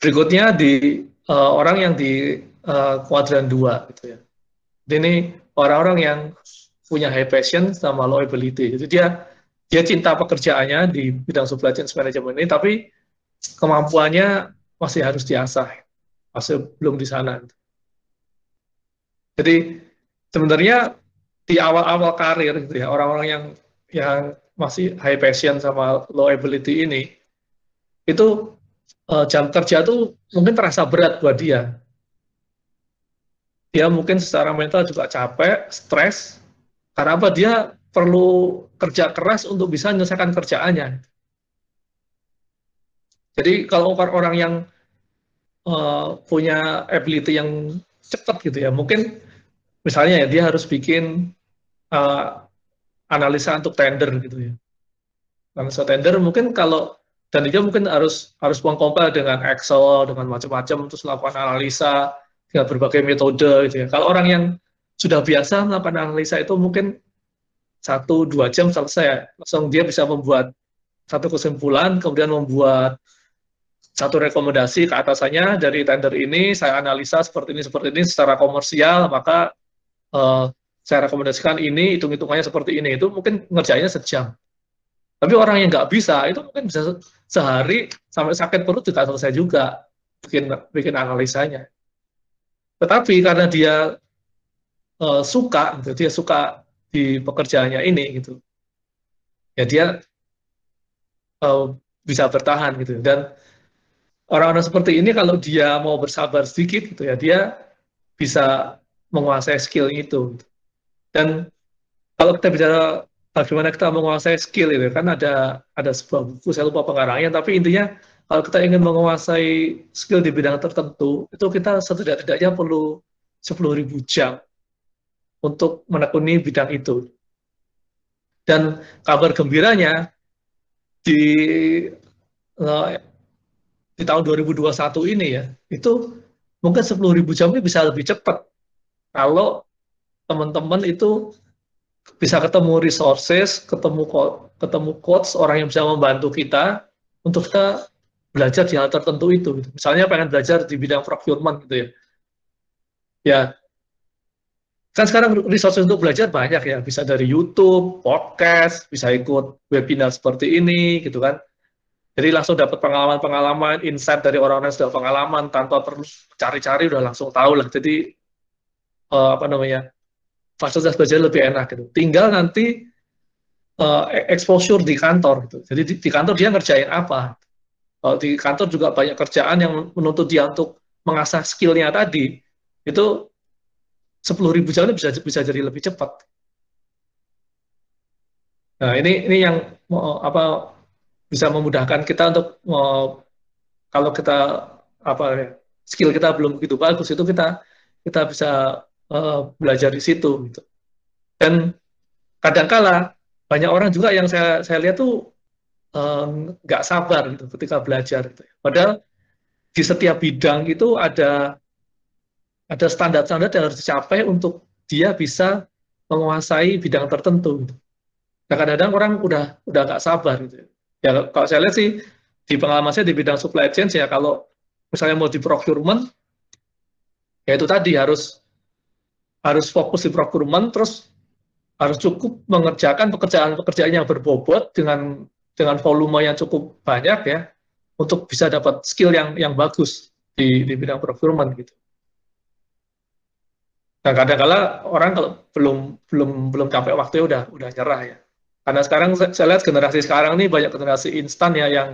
berikutnya di uh, orang yang di uh, kuadran dua gitu ya. Ini orang-orang yang punya high passion sama low ability. Jadi dia dia cinta pekerjaannya di bidang supply chain management ini, tapi kemampuannya masih harus diasah, masih belum di sana. Jadi sebenarnya di awal-awal karir gitu ya, orang-orang yang yang masih high passion sama low ability ini, itu uh, jam kerja tuh mungkin terasa berat buat dia. Dia mungkin secara mental juga capek, stres, karena apa? Dia perlu kerja keras untuk bisa menyelesaikan kerjaannya. Jadi kalau orang yang uh, punya ability yang cepat gitu ya, mungkin misalnya ya dia harus bikin uh, analisa untuk tender gitu ya. Analisa tender mungkin kalau dan dia mungkin harus harus mengkompil dengan Excel dengan macam-macam terus melakukan analisa dengan berbagai metode gitu ya. Kalau orang yang sudah biasa melakukan analisa itu mungkin satu dua jam selesai. Langsung dia bisa membuat satu kesimpulan kemudian membuat satu rekomendasi ke atasannya dari tender ini saya analisa seperti ini seperti ini secara komersial maka uh, saya rekomendasikan ini hitung hitungannya seperti ini. Itu mungkin ngerjainnya sejam tapi orang yang nggak bisa itu mungkin bisa sehari sampai sakit perut tidak selesai juga bikin bikin analisanya. Tetapi karena dia uh, suka gitu, dia suka di pekerjaannya ini gitu ya dia uh, bisa bertahan gitu. Dan orang-orang seperti ini kalau dia mau bersabar sedikit gitu ya dia bisa menguasai skill itu. Dan kalau kita bicara bagaimana kita menguasai skill itu kan ada ada sebuah buku saya lupa pengarangnya tapi intinya kalau kita ingin menguasai skill di bidang tertentu itu kita setidak-tidaknya perlu 10.000 jam untuk menekuni bidang itu. Dan kabar gembiranya di uh, di tahun 2021 ini ya, itu mungkin 10.000 jam ini bisa lebih cepat kalau teman-teman itu bisa ketemu resources, ketemu ketemu coach, orang yang bisa membantu kita untuk kita belajar di hal tertentu itu. Misalnya pengen belajar di bidang procurement gitu ya. Ya, kan sekarang resources untuk belajar banyak ya, bisa dari YouTube, podcast, bisa ikut webinar seperti ini, gitu kan. Jadi langsung dapat pengalaman-pengalaman, insight dari orang-orang yang sudah pengalaman, tanpa perlu cari-cari, udah langsung tahu lah. Jadi, uh, apa namanya, fasilitas belajar lebih enak gitu. Tinggal nanti uh, exposure di kantor gitu. Jadi di, di kantor dia ngerjain apa. Kalau di kantor juga banyak kerjaan yang menuntut dia untuk mengasah skillnya tadi, itu sepuluh ribu jam bisa bisa jadi lebih cepat. Nah ini ini yang apa bisa memudahkan kita untuk kalau kita apa skill kita belum begitu bagus itu kita kita bisa uh, belajar di situ gitu. Dan kadangkala banyak orang juga yang saya saya lihat tuh nggak um, sabar gitu ketika belajar gitu. Padahal di setiap bidang itu ada ada standar-standar yang harus dicapai untuk dia bisa menguasai bidang tertentu. Nah kadang-kadang orang udah udah nggak sabar gitu. Ya kalau saya lihat sih di pengalaman saya di bidang supply chain ya kalau misalnya mau di procurement ya itu tadi harus harus fokus di procurement terus harus cukup mengerjakan pekerjaan-pekerjaan yang berbobot dengan dengan volume yang cukup banyak ya untuk bisa dapat skill yang yang bagus di, di bidang procurement gitu. Nah, kadang-kala orang kalau belum belum belum capek waktu udah udah nyerah ya. Karena sekarang saya lihat generasi sekarang ini banyak generasi instan ya yang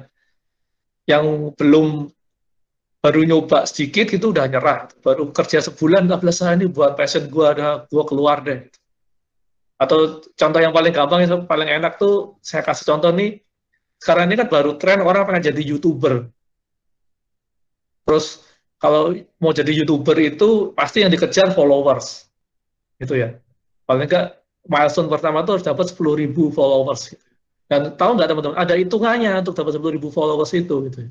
yang belum baru nyoba sedikit itu udah nyerah. Baru kerja sebulan nggak belas ini buat passion gua ada gua keluar deh. Atau contoh yang paling gampang itu paling enak tuh saya kasih contoh nih. Sekarang ini kan baru tren orang pengen jadi youtuber. Terus kalau mau jadi youtuber itu pasti yang dikejar followers gitu ya paling enggak milestone pertama itu harus dapat 10.000 followers gitu. dan tahu nggak teman-teman ada hitungannya untuk dapat 10.000 followers itu gitu ya.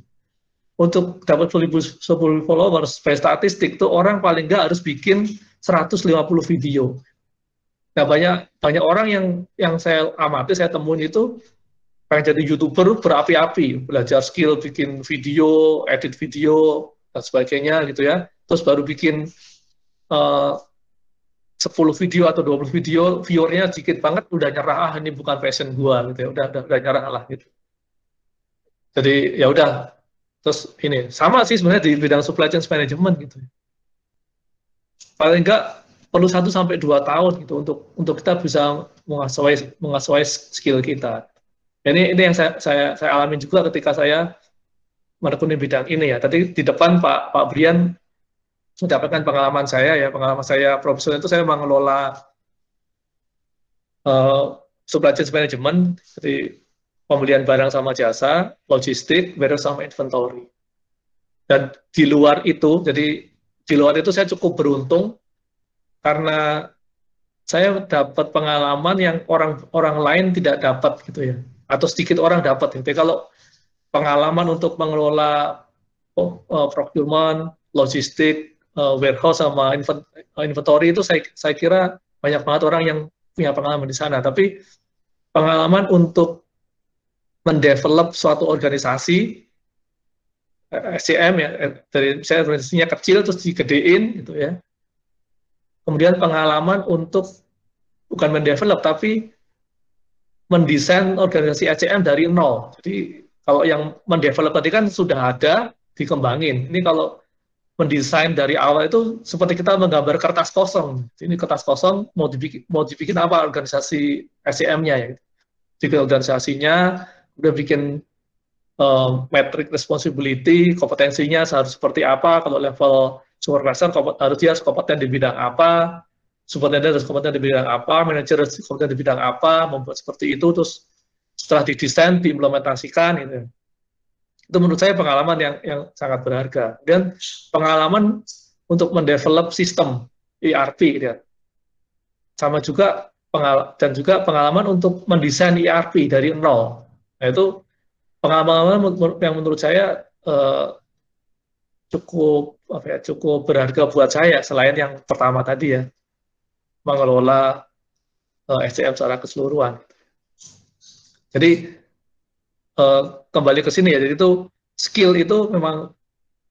Untuk dapat 10.000 10 followers by statistik tuh orang paling nggak harus bikin 150 video nah banyak banyak orang yang yang saya amati saya temuin itu pengen jadi youtuber berapi-api, belajar skill bikin video, edit video dan sebagainya gitu ya. Terus baru bikin uh, 10 video atau 20 video, viewernya sedikit banget, udah nyerah, ah ini bukan passion gua gitu ya, udah udah, udah nyerah lah gitu. Jadi ya udah, terus ini sama sih sebenarnya di bidang supply chain management gitu. Paling enggak perlu satu sampai dua tahun gitu untuk untuk kita bisa menguasai menguasai skill kita. Ini ini yang saya saya, saya alami juga ketika saya menekuni bidang ini ya. Tadi di depan Pak Pak Brian mendapatkan pengalaman saya ya pengalaman saya profesional itu saya mengelola uh, supply chain management jadi pembelian barang sama jasa, logistik, warehouse sama inventory. Dan di luar itu, jadi di luar itu saya cukup beruntung karena saya dapat pengalaman yang orang orang lain tidak dapat gitu ya atau sedikit orang dapat gitu. Kalau pengalaman untuk mengelola oh, uh, procurement, logistik, uh, warehouse sama inventory itu saya saya kira banyak banget orang yang punya pengalaman di sana. Tapi pengalaman untuk mendevelop suatu organisasi SCM ya dari saya organisasinya kecil terus digedein gitu ya kemudian pengalaman untuk bukan mendevelop tapi mendesain organisasi ACM dari nol. Jadi kalau yang mendevelop tadi kan sudah ada, dikembangin. Ini kalau mendesain dari awal itu seperti kita menggambar kertas kosong. Ini kertas kosong mau dibikin, mau dibikin apa organisasi SCM-nya ya. Bikin organisasinya, udah bikin uh, metric responsibility, kompetensinya harus seperti apa, kalau level supervisor harus dia kompeten di bidang apa, superintendent harus kompeten di bidang apa, manajer harus kompeten di bidang apa, membuat seperti itu, terus setelah didesain, diimplementasikan, gitu. Itu menurut saya pengalaman yang, yang sangat berharga. Dan pengalaman untuk mendevelop sistem ERP, gitu ya. Sama juga pengal dan juga pengalaman untuk mendesain ERP dari nol. Nah, itu pengalaman yang menurut saya eh, cukup apa ya cukup berharga buat saya selain yang pertama tadi ya mengelola eh, SCM secara keseluruhan. Jadi uh, kembali ke sini ya, jadi itu skill itu memang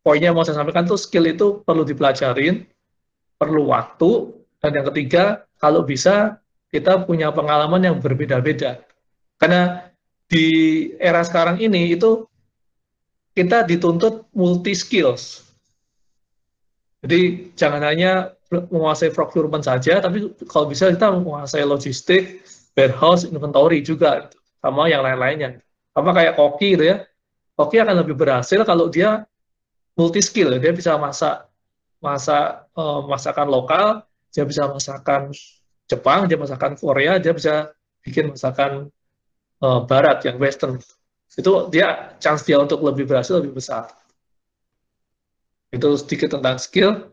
poinnya mau saya sampaikan tuh skill itu perlu dipelajarin, perlu waktu, dan yang ketiga kalau bisa kita punya pengalaman yang berbeda-beda. Karena di era sekarang ini itu kita dituntut multi skills. Jadi jangan hanya menguasai procurement saja, tapi kalau bisa kita menguasai logistik, warehouse, inventory juga, sama yang lain-lainnya. Sama kayak koki gitu ya, koki akan lebih berhasil kalau dia multi skill, dia bisa masak masak uh, masakan lokal, dia bisa masakan Jepang, dia masakan Korea, dia bisa bikin masakan uh, Barat yang Western itu dia chance dia untuk lebih berhasil lebih besar. Itu sedikit tentang skill.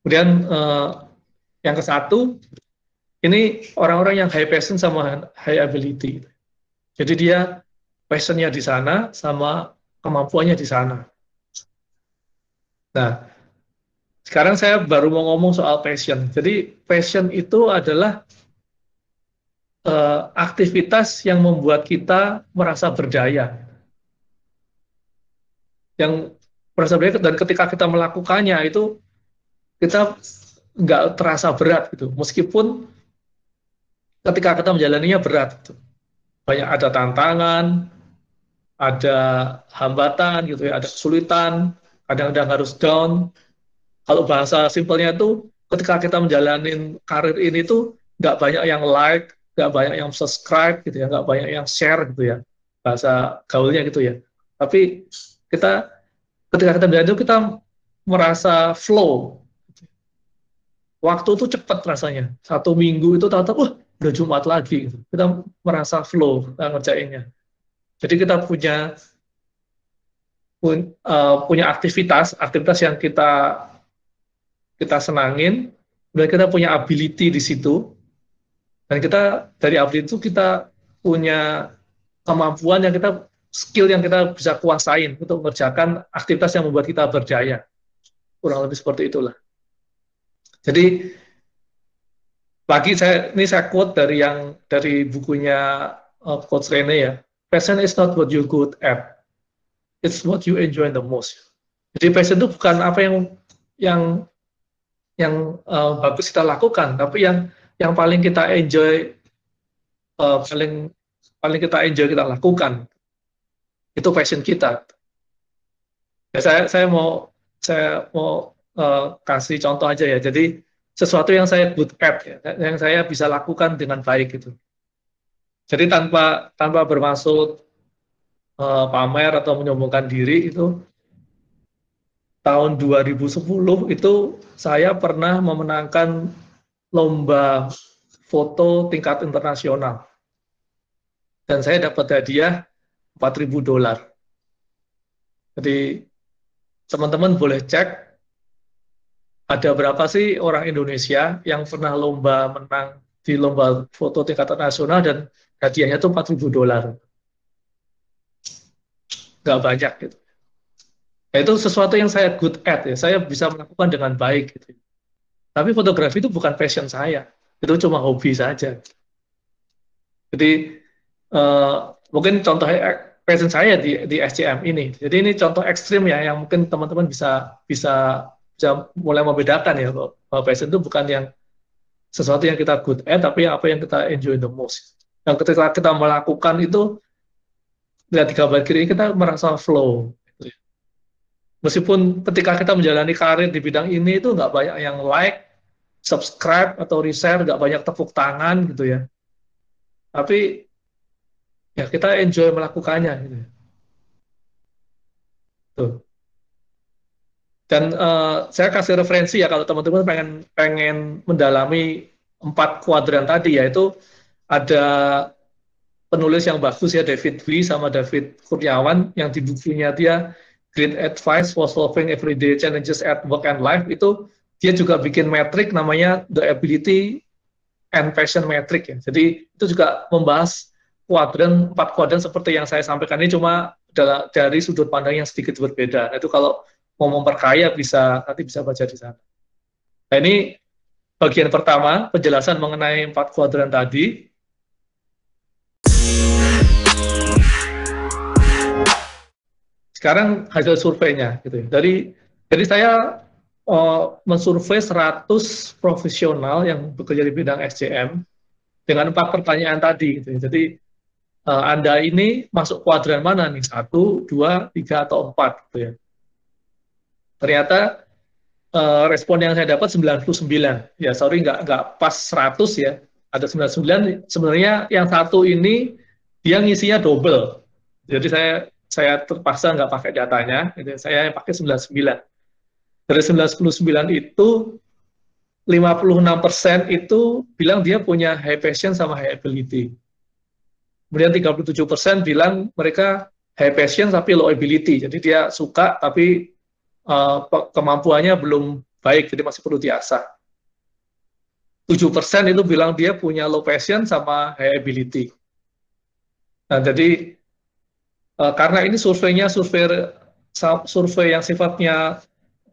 Kemudian uh, yang ke satu, ini orang-orang yang high passion sama high ability. Jadi dia passionnya di sana sama kemampuannya di sana. Nah, sekarang saya baru mau ngomong soal passion. Jadi passion itu adalah uh, aktivitas yang membuat kita merasa berdaya. Yang merasa berdaya dan ketika kita melakukannya itu kita nggak terasa berat gitu. Meskipun ketika kita menjalaninya berat. Gitu. Banyak ada tantangan, ada hambatan gitu ya, ada kesulitan, kadang-kadang harus down. Kalau bahasa simpelnya itu ketika kita menjalani karir ini tuh nggak banyak yang like, nggak banyak yang subscribe gitu ya, nggak banyak yang share gitu ya, bahasa gaulnya gitu ya. Tapi kita ketika kita belajar kita merasa flow. Waktu itu cepat rasanya. Satu minggu itu tahu-tahu, wah udah Jumat lagi. Kita merasa flow kita ngerjainnya. Jadi kita punya pun, uh, punya aktivitas, aktivitas yang kita kita senangin, dan kita punya ability di situ, dan kita dari update itu kita punya kemampuan yang kita skill yang kita bisa kuasain untuk mengerjakan aktivitas yang membuat kita berjaya. Kurang lebih seperti itulah. Jadi lagi saya ini saya quote dari yang dari bukunya uh, Coach Rene ya. Passion is not what you good at, it's what you enjoy the most. Jadi passion itu bukan apa yang yang yang uh, bagus kita lakukan, tapi yang yang paling kita enjoy, uh, paling paling kita enjoy kita lakukan itu passion kita. Ya, saya saya mau saya mau uh, kasih contoh aja ya. Jadi sesuatu yang saya good at, ya, yang saya bisa lakukan dengan baik itu. Jadi tanpa tanpa bermaksud uh, pamer atau menyombongkan diri itu tahun 2010 itu saya pernah memenangkan lomba foto tingkat internasional dan saya dapat hadiah 4.000 dolar. Jadi teman-teman boleh cek ada berapa sih orang Indonesia yang pernah lomba menang di lomba foto tingkat nasional dan hadiahnya itu 4.000 dolar. Gak banyak gitu. Nah, itu sesuatu yang saya good at ya, saya bisa melakukan dengan baik gitu. Tapi fotografi itu bukan passion saya, itu cuma hobi saja. Jadi uh, mungkin contoh passion saya di, di SCM ini. Jadi ini contoh ekstrim ya yang mungkin teman-teman bisa bisa bisa mulai membedakan ya bahwa passion itu bukan yang sesuatu yang kita good at tapi apa yang kita enjoy the most yang ketika kita melakukan itu lihat di gambar kiri kita merasa flow ya. Meskipun ketika kita menjalani karir di bidang ini itu nggak banyak yang like subscribe atau reshare nggak banyak tepuk tangan gitu ya tapi ya kita enjoy melakukannya gitu ya. Tuh. Dan uh, saya kasih referensi ya kalau teman-teman pengen pengen mendalami empat kuadran tadi yaitu ada penulis yang bagus ya David V sama David Kurniawan yang di bukunya dia Great Advice for Solving Everyday Challenges at Work and Life itu dia juga bikin metrik namanya The Ability and Passion Metric ya. Jadi itu juga membahas kuadran empat kuadran seperti yang saya sampaikan ini cuma dari sudut pandang yang sedikit berbeda. Nah, itu kalau mau memperkaya bisa nanti bisa baca di sana. Nah ini bagian pertama penjelasan mengenai empat kuadran tadi. Sekarang hasil surveinya gitu. Dari jadi saya uh, mensurvei 100 profesional yang bekerja di bidang SCM dengan empat pertanyaan tadi gitu. Jadi uh, Anda ini masuk kuadran mana nih? Satu, dua, tiga, atau empat gitu ya ternyata uh, respon yang saya dapat 99 ya sorry nggak nggak pas 100 ya ada 99 sebenarnya yang satu ini dia ngisinya double jadi saya saya terpaksa nggak pakai datanya jadi saya pakai 99 dari 99 itu 56% itu bilang dia punya high passion sama high ability kemudian 37% bilang mereka high passion tapi low ability jadi dia suka tapi uh, kemampuannya belum baik, jadi masih perlu diasah. 7% itu bilang dia punya low passion sama high ability. Nah, jadi uh, karena ini surveinya survei survei yang sifatnya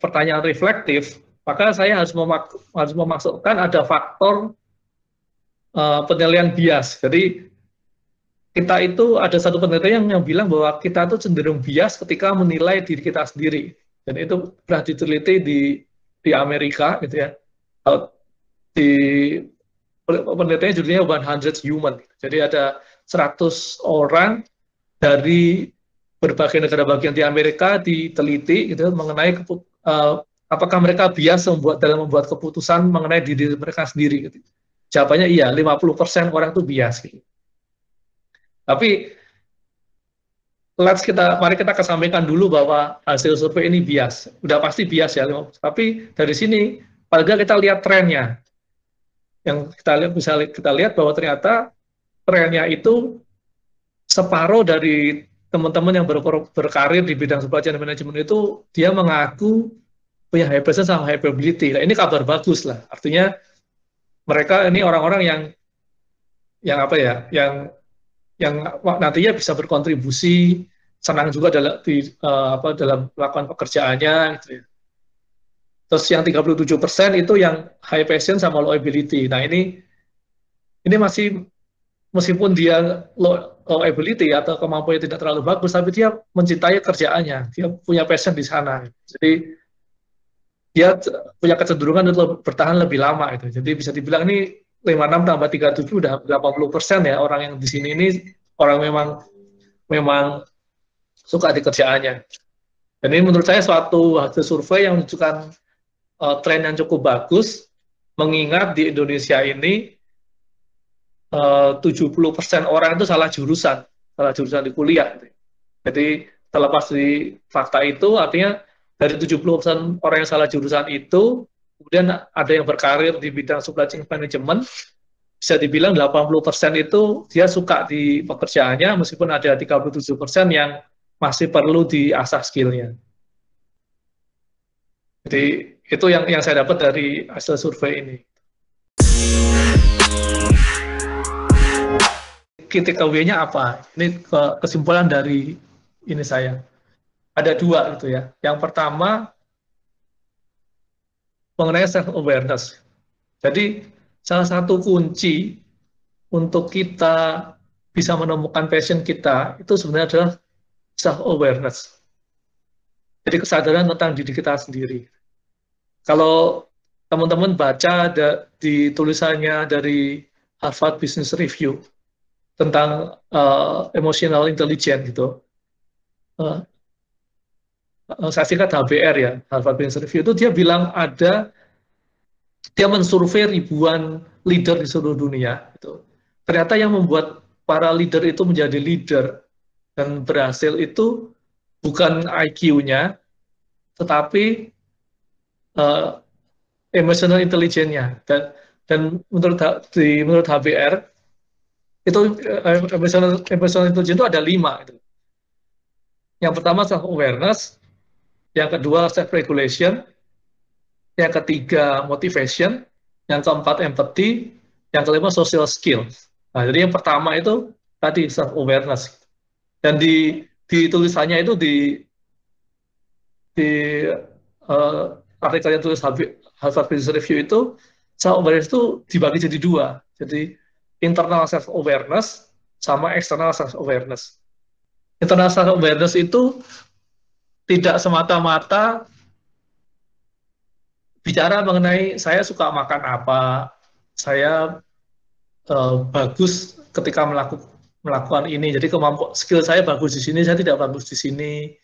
pertanyaan reflektif, maka saya harus, memak harus memasukkan ada faktor uh, penilaian bias. Jadi kita itu ada satu penelitian yang, yang bilang bahwa kita itu cenderung bias ketika menilai diri kita sendiri. Dan itu pernah diteliti di di Amerika gitu ya. Di penelitiannya judulnya 100 human. Jadi ada 100 orang dari berbagai negara bagian di Amerika diteliti gitu mengenai uh, apakah mereka biasa membuat dalam membuat keputusan mengenai diri mereka sendiri gitu. Jawabannya iya, 50% orang itu bias gitu. Tapi let's kita mari kita kesampingkan dulu bahwa hasil survei ini bias. Udah pasti bias ya, tapi dari sini paling kita lihat trennya. Yang kita lihat bisa kita lihat bahwa ternyata trennya itu separuh dari teman-teman yang ber berkarir di bidang supply chain management itu dia mengaku punya high presence sama high probability. Nah, ini kabar bagus lah. Artinya mereka ini orang-orang yang yang apa ya, yang yang nantinya bisa berkontribusi senang juga dalam di uh, apa dalam melakukan pekerjaannya gitu ya. Terus yang 37% itu yang high passion sama low ability. Nah, ini ini masih meskipun dia low, ability atau kemampuannya tidak terlalu bagus, tapi dia mencintai kerjaannya, dia punya passion di sana. Jadi dia punya kecenderungan untuk bertahan lebih lama itu. Jadi bisa dibilang ini 56 tambah 37 udah 80 persen ya orang yang di sini ini orang memang memang suka di kerjaannya. Dan ini menurut saya suatu hasil survei yang menunjukkan uh, tren yang cukup bagus, mengingat di Indonesia ini uh, 70% orang itu salah jurusan, salah jurusan di kuliah. Jadi terlepas di fakta itu, artinya dari 70% orang yang salah jurusan itu, kemudian ada yang berkarir di bidang supply chain management, bisa dibilang 80% itu dia suka di pekerjaannya, meskipun ada 37% yang masih perlu diasah skillnya. Jadi itu yang yang saya dapat dari hasil survei ini. Key takeaway-nya apa? Ini kesimpulan dari ini saya. Ada dua gitu ya. Yang pertama mengenai self awareness. Jadi salah satu kunci untuk kita bisa menemukan passion kita itu sebenarnya adalah self awareness. Jadi kesadaran tentang diri kita sendiri. Kalau teman-teman baca di tulisannya dari Harvard Business Review tentang uh, emotional intelligence gitu, uh, saya singkat HBR ya, Harvard Business Review itu dia bilang ada dia mensurvei ribuan leader di seluruh dunia. Gitu. Ternyata yang membuat para leader itu menjadi leader dan berhasil itu bukan IQ-nya, tetapi uh, emotional intelligence-nya. Dan, dan menurut di menurut HBR itu emotional, emotional intelligence itu ada lima. Gitu. Yang pertama self awareness, yang kedua self regulation, yang ketiga motivation, yang keempat empathy, yang kelima social skills. Nah, jadi yang pertama itu tadi self awareness. Dan di di tulisannya itu di di uh, artikel yang tulis Harvard Business Review itu self awareness itu dibagi jadi dua. Jadi internal self awareness sama external self awareness. Internal self awareness itu tidak semata-mata bicara mengenai saya suka makan apa, saya uh, bagus ketika melakukan melakukan ini. Jadi kemampuan skill saya bagus di sini, saya tidak bagus di sini.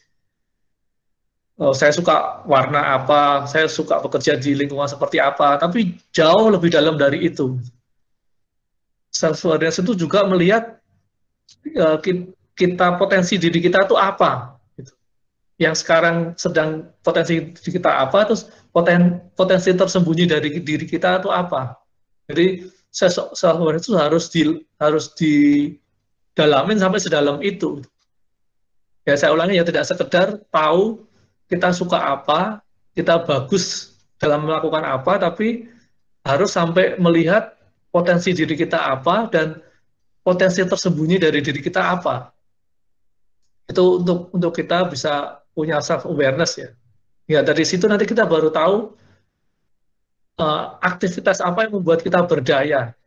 Uh, saya suka warna apa, saya suka bekerja di lingkungan seperti apa, tapi jauh lebih dalam dari itu. Self awareness itu juga melihat uh, kita potensi diri kita itu apa, gitu. yang sekarang sedang potensi diri kita apa, terus poten, potensi tersembunyi dari diri kita itu apa. Jadi self itu harus di harus didalamin sampai sedalam itu. Ya saya ulangi ya tidak sekedar tahu kita suka apa, kita bagus dalam melakukan apa, tapi harus sampai melihat potensi diri kita apa dan potensi tersembunyi dari diri kita apa. Itu untuk untuk kita bisa punya self awareness ya. Ya dari situ nanti kita baru tahu uh, aktivitas apa yang membuat kita berdaya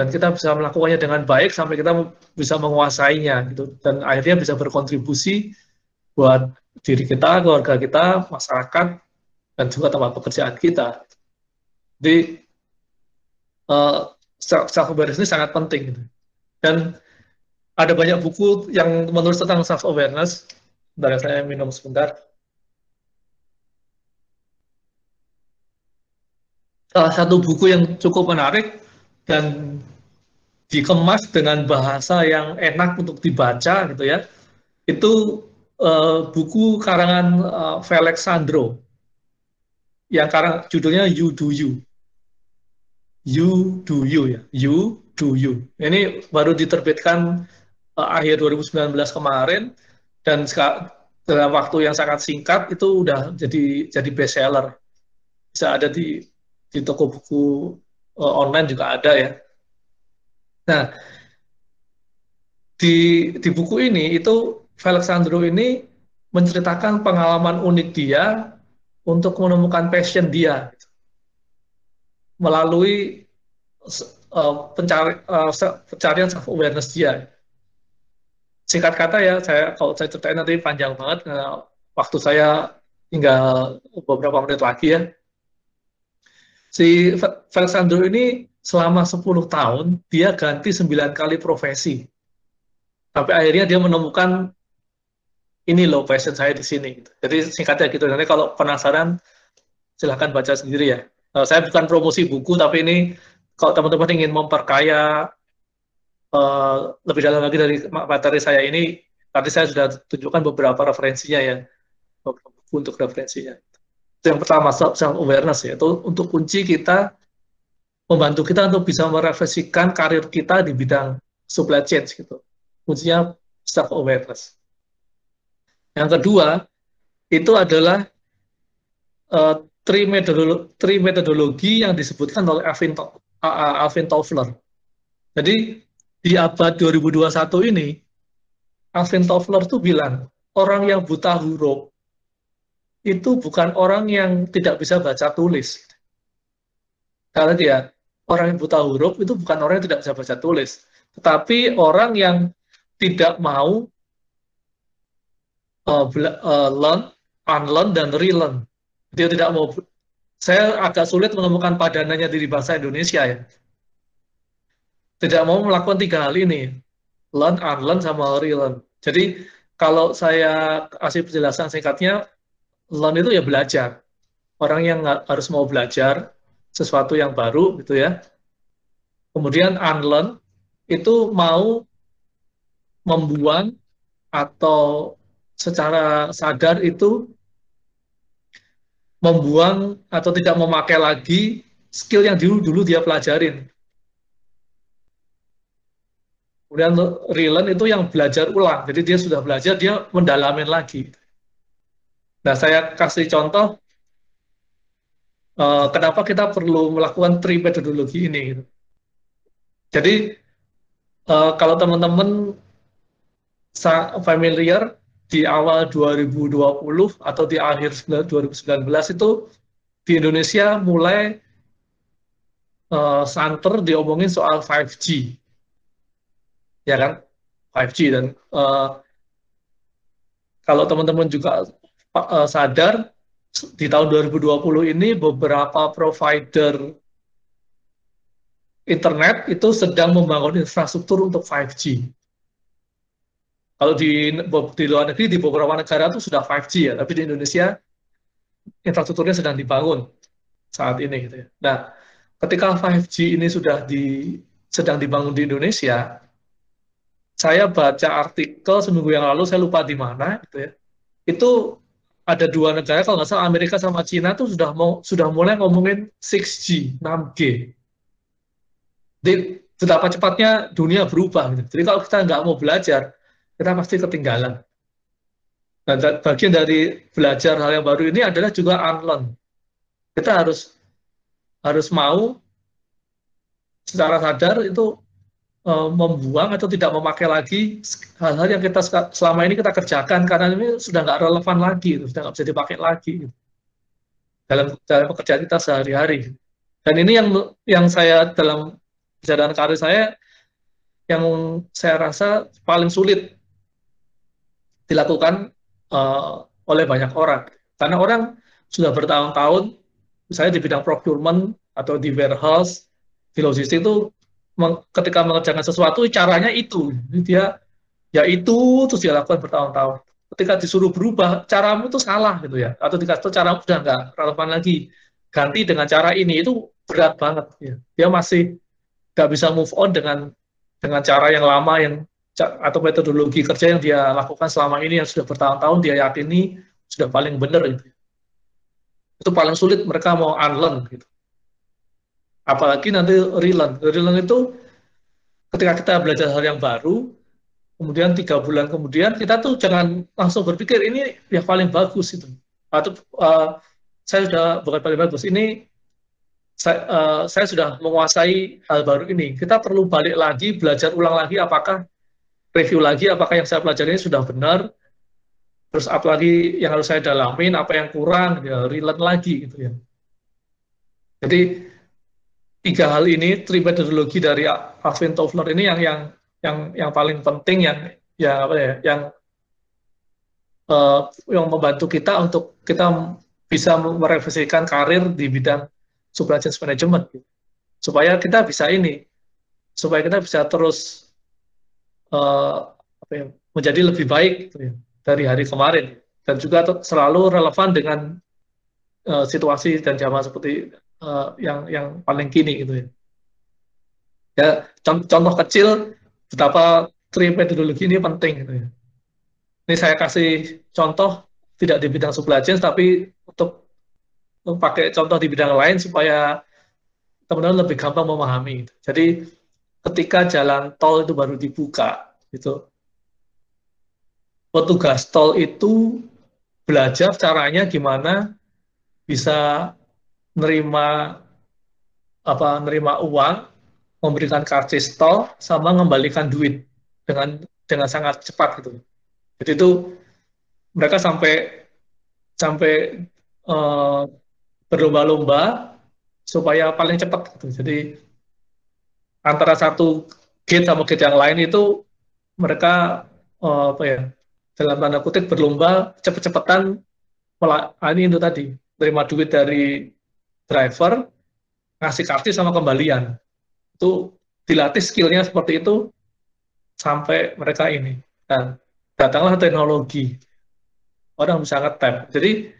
dan kita bisa melakukannya dengan baik sampai kita bisa menguasainya gitu dan akhirnya bisa berkontribusi buat diri kita, keluarga kita, masyarakat dan juga tempat pekerjaan kita. Jadi uh, self awareness ini sangat penting gitu. dan ada banyak buku yang menulis tentang self awareness. Dari saya minum sebentar. salah satu buku yang cukup menarik dan dikemas dengan bahasa yang enak untuk dibaca gitu ya. Itu uh, buku karangan uh, Felix Sandro yang karang judulnya You Do You. You Do You ya. You Do You. Ini baru diterbitkan uh, akhir 2019 kemarin dan dalam waktu yang sangat singkat itu udah jadi jadi bestseller. Bisa ada di di toko buku uh, online juga ada ya. Nah, di di buku ini itu Alexandro ini menceritakan pengalaman unik dia untuk menemukan passion dia melalui uh, pencari, uh, pencarian self awareness dia. Singkat kata ya, saya kalau saya ceritain nanti panjang banget. Uh, waktu saya tinggal beberapa menit lagi ya. Si Felix Andrew ini selama 10 tahun dia ganti 9 kali profesi. Sampai akhirnya dia menemukan ini loh passion saya di sini. Jadi singkatnya gitu. Nanti kalau penasaran silahkan baca sendiri ya. Uh, saya bukan promosi buku tapi ini kalau teman-teman ingin memperkaya uh, lebih dalam lagi dari materi saya ini, tadi saya sudah tunjukkan beberapa referensinya ya untuk referensinya. Itu yang pertama self awareness ya, itu untuk kunci kita membantu kita untuk bisa merefleksikan karir kita di bidang supply chain gitu. Kuncinya self awareness. Yang kedua itu adalah uh, three, metodologi, yang disebutkan oleh Alvin, Alvin Toffler. Jadi di abad 2021 ini Alvin Toffler tuh bilang orang yang buta huruf itu bukan orang yang tidak bisa baca tulis. Karena dia orang yang buta huruf itu bukan orang yang tidak bisa baca tulis, tetapi orang yang tidak mau uh, uh, learn, unlearn, dan relearn. Dia tidak mau. Saya agak sulit menemukan padanannya di bahasa Indonesia ya. Tidak mau melakukan tiga hal ini, learn, unlearn, sama relearn. Jadi kalau saya kasih penjelasan singkatnya, learn itu ya belajar. Orang yang harus mau belajar sesuatu yang baru gitu ya. Kemudian unlearn itu mau membuang atau secara sadar itu membuang atau tidak memakai lagi skill yang dulu dulu dia pelajarin. Kemudian relearn itu yang belajar ulang. Jadi dia sudah belajar, dia mendalamin lagi. Nah, saya kasih contoh uh, kenapa kita perlu melakukan tri metodologi ini. Gitu. Jadi, uh, kalau teman-teman familiar di awal 2020 atau di akhir 2019 itu di Indonesia mulai uh, santer diomongin soal 5G. Ya kan? 5G dan uh, kalau teman-teman juga uh, sadar di tahun 2020 ini beberapa provider internet itu sedang membangun infrastruktur untuk 5G. Kalau di, di luar negeri, di beberapa negara itu sudah 5G ya, tapi di Indonesia infrastrukturnya sedang dibangun saat ini. Gitu ya. Nah, ketika 5G ini sudah di, sedang dibangun di Indonesia, saya baca artikel seminggu yang lalu, saya lupa di mana, gitu ya, itu ada dua negara kalau nggak salah Amerika sama Cina tuh sudah mau sudah mulai ngomongin 6G, 6G. Jadi betapa cepatnya dunia berubah. Gitu. Jadi kalau kita nggak mau belajar, kita pasti ketinggalan. Dan bagian dari belajar hal yang baru ini adalah juga unlearn. Kita harus harus mau secara sadar itu uh, membuang atau tidak memakai lagi hal-hal yang kita selama ini kita kerjakan karena ini sudah nggak relevan lagi, sudah nggak bisa dipakai lagi dalam dalam pekerjaan kita sehari-hari. Dan ini yang yang saya dalam perjalanan karir saya yang saya rasa paling sulit dilakukan uh, oleh banyak orang. Karena orang sudah bertahun-tahun, misalnya di bidang procurement atau di warehouse, di logistik itu ketika mengerjakan sesuatu caranya itu. Dia ya itu terus dia lakukan bertahun-tahun. Ketika disuruh berubah caramu itu salah gitu ya. Atau dikasih cara udah nggak relevan lagi. Ganti dengan cara ini itu berat banget ya. Dia masih nggak bisa move on dengan dengan cara yang lama yang atau metodologi kerja yang dia lakukan selama ini yang sudah bertahun-tahun dia yakini sudah paling benar itu itu paling sulit mereka mau unlearn gitu apalagi nanti relearn. Relearn itu ketika kita belajar hal yang baru, kemudian tiga bulan kemudian kita tuh jangan langsung berpikir ini yang paling bagus itu. Atau uh, saya sudah bukan paling bagus, ini saya, uh, saya sudah menguasai hal baru ini. Kita perlu balik lagi, belajar ulang lagi apakah review lagi apakah yang saya pelajari ini sudah benar, terus apa lagi yang harus saya dalamin, apa yang kurang, ya relearn lagi gitu ya. Jadi tiga hal ini, tri metodologi dari Alvin Toffler ini yang yang yang yang paling penting yang ya apa ya, yang uh, yang membantu kita untuk kita bisa merevisikan karir di bidang supply chain management supaya kita bisa ini supaya kita bisa terus uh, apa ya, menjadi lebih baik gitu ya, dari hari kemarin dan juga selalu relevan dengan uh, situasi dan zaman seperti uh, yang yang paling kini gitu ya. Ya contoh kecil betapa tri metodologi ini penting gitu ya. Ini saya kasih contoh tidak di bidang supply chain tapi untuk pakai contoh di bidang lain supaya teman-teman lebih gampang memahami. Jadi ketika jalan tol itu baru dibuka, gitu, petugas tol itu belajar caranya gimana bisa nerima apa nerima uang, memberikan karcis tol sama mengembalikan duit dengan dengan sangat cepat gitu. Jadi itu mereka sampai sampai uh, berlomba-lomba supaya paling cepat gitu. Jadi antara satu gate sama gate yang lain itu mereka uh, apa ya dalam tanda kutip berlomba cepet-cepetan ah, ini itu tadi terima duit dari driver ngasih kartu sama kembalian. Itu dilatih skillnya seperti itu sampai mereka ini. Dan datanglah teknologi. Orang bisa ngetap. Jadi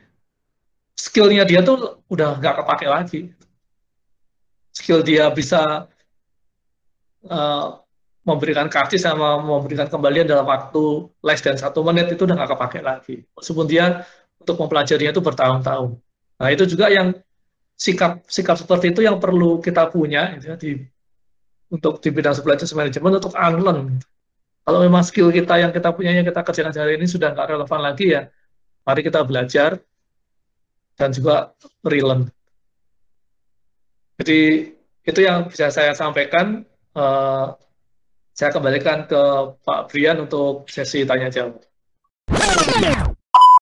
skillnya dia tuh udah nggak kepake lagi. Skill dia bisa uh, memberikan karcis sama memberikan kembalian dalam waktu less dan satu menit itu udah nggak kepake lagi. Meskipun dia untuk mempelajarinya itu bertahun-tahun. Nah itu juga yang sikap sikap seperti itu yang perlu kita punya gitu ya, di untuk di bidang supply chain management untuk unlearn. Kalau memang skill kita yang kita punya yang kita kerjakan hari ini sudah nggak relevan lagi ya, mari kita belajar dan juga relearn. Jadi itu yang bisa saya sampaikan. Uh, saya kembalikan ke Pak Brian untuk sesi tanya jawab.